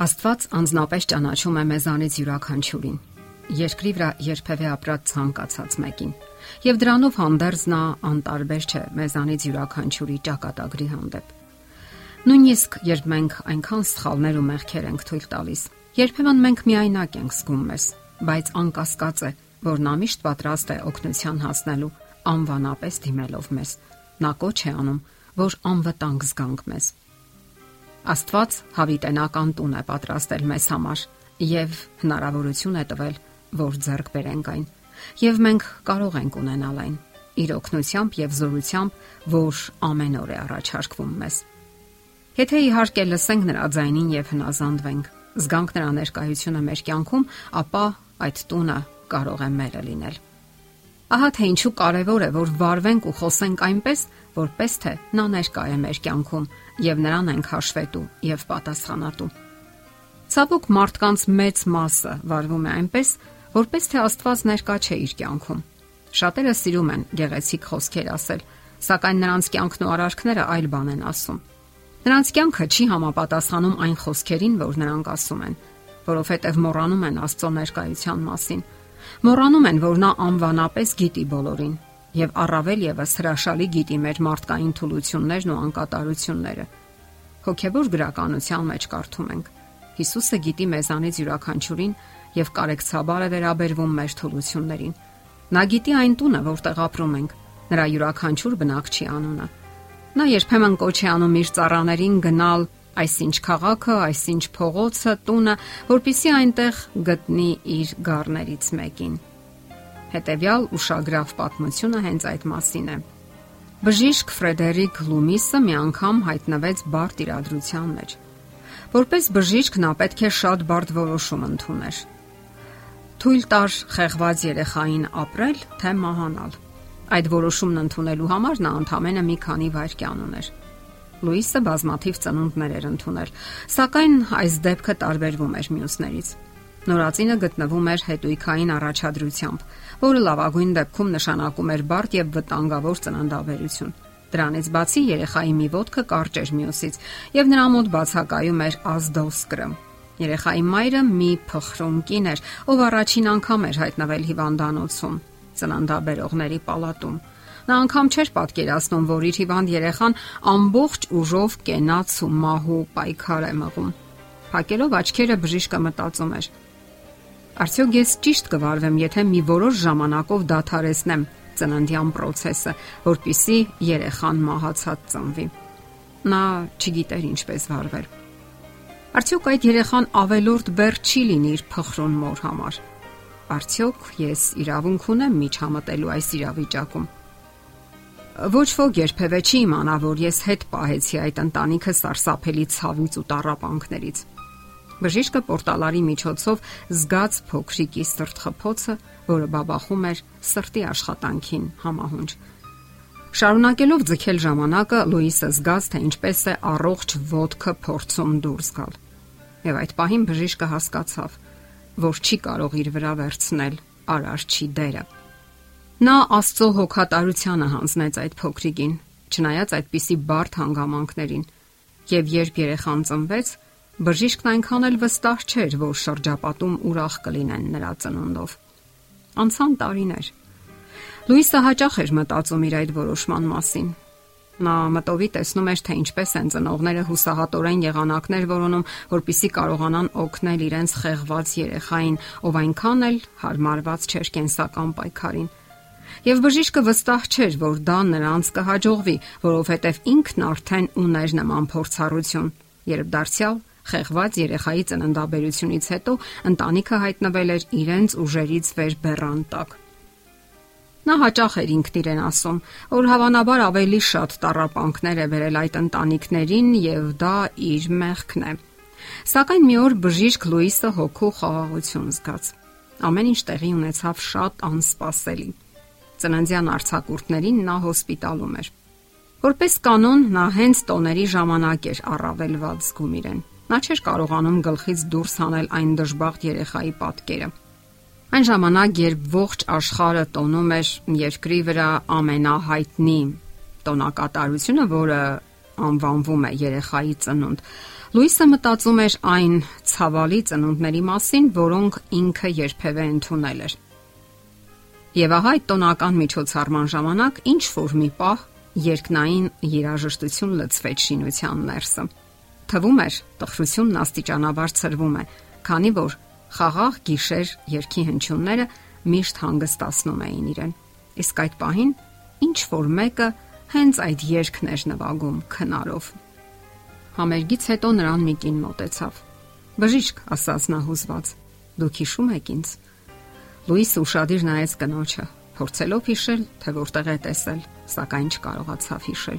Աստված անznապես ճանաչում է մեզանից յուրաքանչյուրին։ Երկրի վրա երբևէ ապրած ցանկացած մեկին։ Եվ դրանով հանդերձ նա անտարբեր չէ մեզանից յուրաքանչյուրի ճակատագրի հանդեպ։ Նույնիսկ երբ մենք այնքան սխալներ ու մեղքեր ենք թույլ տալիս, երբեմն մենք միայնակ ենք զգում մեզ, բայց անկասկած է, որ նա միշտ պատրաստ է օգնության հասնելու անվանապես դիմելով մեզ։ Նա կոչ է անում, որ անվտանգ զգանք մեզ Աստված հավիտենական տուն է պատրաստել մեզ համար եւ հնարավորություն է տվել, որ ձեռք բերենք այն։ Եվ մենք կարող ենք ունենալ այն իր օգնությամբ եւ զորությամբ, որ ամեն օր է առաջարկվում մեզ։ Եթե իհարկե լսենք նրա ձայնին եւ հնազանդվենք, զգանք նրա ներկայությունը մեր կյանքում, ապա այդ տունը կարող է մերը լինել։ Ահա թե ինչու կարևոր է, որ վարվենք ու խոսենք այնպես, որպես թե նա ներկա է մեր կյանքում եւ նրան ենք հաշվետու եւ պատասխանատու։ Ցավոք մարդկանց մեծ մասը վարվում է այնպես, որպես թե Աստված ներկա չէ իր կյանքում։ Շատերը սիրում են գեղեցիկ խոսքեր ասել, սակայն նրանց կյանքն ու արարքները այլ բան են ասում։ Նրանց կյանքը չի համապատասխանում այն խոսքերին, որ նրանք ասում են, որովհետև մոռանում են Աստծո ներկայության մասին Մոռանում են, որ նա անվանապես գիտի բոլորին եւ առավել եւս հրաշալի գիտի մեր մարդկային թուլություններն ու անկատարությունները։ Հոգեբոր գրականության մեջ կարդում ենք. Հիսուսը գիտի մեզանից յուրաքանչյուրին եւ կարեկցաբար է վերաբերվում մեր թուլություններին։ Նա գիտի այն տունը, որտեղ ապրում ենք, նրա յուրաքանչյուր բնակչի անունը։ Նա երբեմն կոչ է անում իր ծառաներին գնալ այսինչ քաղաքը, այսինչ փողոցը, տունը, որpիսի այնտեղ գտնի իր գառներից մեկին։ Հետևյալ ուշագրավ պատմությունը հենց այդ մասին է։ Բժիշկ Ֆրեդերիկ Լումիսը մի անգամ հայտնվեց բարդ իրադրության մեջ։ Որպես բժիշկ նա պետք է շատ բարդ որոշում ընդուներ։ Թույլ տար խեղված երեխային ապրել, թե մահանալ։ Այդ որոշումն ընդունելու համար նա ընդամենը մի քանի վայրկյան ուներ։ Լուիսը բազմաթիվ ծնունդներ էր ընդունել, սակայն այս դեպքը տարբերվում էր մյուսներից։ Նորածինը գտնվում էր հետույքային առաջադրությամբ, որը լավագույն դեպքում նշանակում էր բարդ եւ վտանգավոր ծննդաբերություն։ Դրանից բացի երեխայի մի ոտքը կարճ էր մյուսից եւ նրա մոտ բացակայում էր ազդոսկրը։ Երեխայի մայրը մի փխրուն կին էր, ով առաջին անգամ էր հայտնվել հիվանդանոցում, ծննդաբերողների պալատում։ Նա անգամ չէր պատկերացնում, որ իր հիվանդ երեխան ամբողջ ուժով կենաց ու մահու պայքար է մղում։ Փակելով աչքերը բժիշկը մտածում էր. Արդյոք ես ճիշտ կվարվեմ, եթե մի որոշ ժամանակով դադարեցնեմ ծննդյան process-ը, որpիսի երեխան մահացած ծնվի։ Նա չգիտեր ինչպես վարվել։ Արդյոք այդ երեխան ավելորդ բեռ չի լինի իր փխրուն մոր համար։ Արդյոք ես իրավունք ունեմ միջամտելու այս իրավիճակում։ Ոչ ոք երբևէ չի իմանա, որ ես հետ պահեցի այդ ընտանիքը սարսափելի ցավից ու տարապանքներից։ Բժիշկը պորտալարի միջոցով զգաց փոքրիկի սրտխփոցը, որը բաբախում էր սրտի աշխատանքին համահունչ։ Շարունակելով ձգել ժամանակը, Լուիսը զգաց, թե ինչպես է առողջ ոդկը փորձում դուրս գալ։ Եվ այդ պահին բժիշկը հասկացավ, որ չի կարող իր վրա վերցնել արարչի դերը։ Նա Աստծո հոգատարությանը հանձնեց այդ փոքրիկին, չնայած այդպիսի բարդ հանգամանքներին։ Եվ երբ երեխան ծնվեց, բժիշկն այնքան էլ վստահ չէր, որ շրջապատում ուրախ կլինեն նրա ծնունդով։ Անցան տարիներ։ Լուիսը հաճախ էր մտածում իր այդ որոշման մասին։ Նա մտովի տեսնում էր, թե ինչպես են ծնողները հուսահատորեն եղանակներ որոնում, որpիսի կարողանան օգնել իրենց խեղված երեխային, ով այնքան էլ հարմարված չէր կենսական պայքարին եւ բժիշկը վստահ չէր, որ դա նրանց կհաջողվի, որովհետեւ ինքն արդեն ուներ նման փորձառություն, երբ դարձյալ խեղված երեխայի ծննդաբերությունից հետո ընտանիքը հայտնվել էր իրենց ուժերից վեր բեռան տակ։ Նա հաճախ էր ինքն իրեն ասում, որ հավանաբար ավելի շատ տարապանքներ է վերել այդ ընտանիքներին եւ դա իր մեղքն է։ Սակայն մի օր բժիշկ Լուիսը հոգու խաղաղություն զգաց։ Ամեն ինչ տեղի ունեցավ շատ անսպասելի ծննդյան արցակուրտներին նա հոսպիտալում էր։ Որպես կանոն նա հենց տոների ժամանակ էր առավելված զգում իրեն։ Նա չէր կարողանում գլխից դուրս հանել այն դժբախտ երեխայի պատկերը։ Այն ժամանակ, երբ ողջ աշխարհը տոնում էր երկրի վրա ամենահայտնի տոնակատարությունը, որը անվանվում է երեխայի ծնունդ, Լուիսը մտածում էր այն ցավալի ծնունդների մասին, որոնք ինքը երբևէ ընդունել էր։ Եվ ահա այդ տոնական միջոցառման ժամանակ ինչ որ մի պահ երկնային երաժշտություն լցվեց շինության ներսը։ Թվում էր, տխրությունն աստիճանաբար ծրվում է, քանի որ խաղաղ գիշեր երկի հնչյունները միշտ հանգստացնում էին իրեն։ Իսկ այդ պահին ինչ որ մեկը հենց այդ երգն էր նվագում քնարով։ Համերգից հետո նրան մի կին մոտեցավ։ Բժիշկ, ասաց նա հուզված։ Դուք հիշում եք ինձ։ Լուիս ուրشادիր նայեց կնոջը, փորձելով հիշել, թե որտեղ է տեսել, սակայն չկարողացավ հիշել։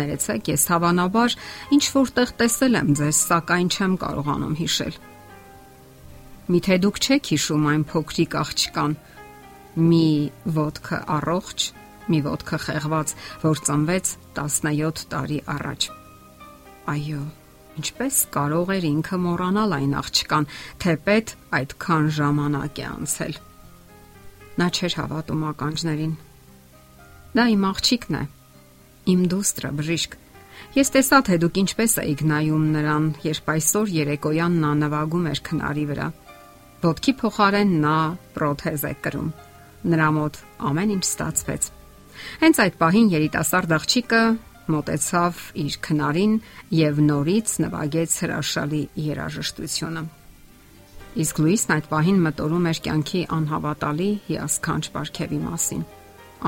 Ներեցեք, ես հավանաբար ինչ որտեղ տեսել եմ ձեզ, սակայն չեմ կարողանում հիշել։ Միթե դուք չեք հիշում այն փոքրիկ աղջկան։ Մի ոդկը առողջ, մի ոդկը խեղված, որ ծնվեց 17 տարի առաջ։ Այո, ինչպես կարող էր ինքը մոռանալ այն աղջկան, թեպետ այդքան ժամանակ է անցել։ Նա չէր հավատում ականջներին։ Դա իմ աղջիկն է։ Իմ դուստրը բժիշկ։ Ես տեսա թե դուք ինչպես եք նայում նրան, երբ այսօր երեկոյան նա նվագում էր քնարի վրա։ Ոտքի փոխարեն նա պրոթեզ է կրում։ Նրա մոտ ամեն ինչ ստացվեց։ Հենց այդ պահին երիտասարդ աղջիկը մտեցավ իր քնարին եւ նորից նվագեց հրաշալի երաժշտությունը։ Իսկ Լուիսն այդ պահին մտորում էր կյանքի անհավատալի հիասքանչ ապարքեվի մասին։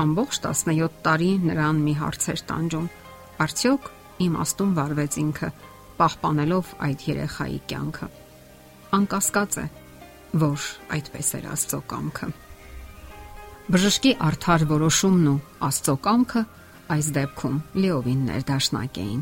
Ամբողջ 17 տարի նրան մի հարց էր տանջում. արդյոք իմաստուն վարվեց ինքը, պահպանելով այդ երեխայի կյանքը։ Անկասկած է, որ այդպես էր Աստծո կամքը։ Բժշկի արդար որոշումն ու Աստծո կամքը այս դեպքում լիովին ներդաշնակ էին։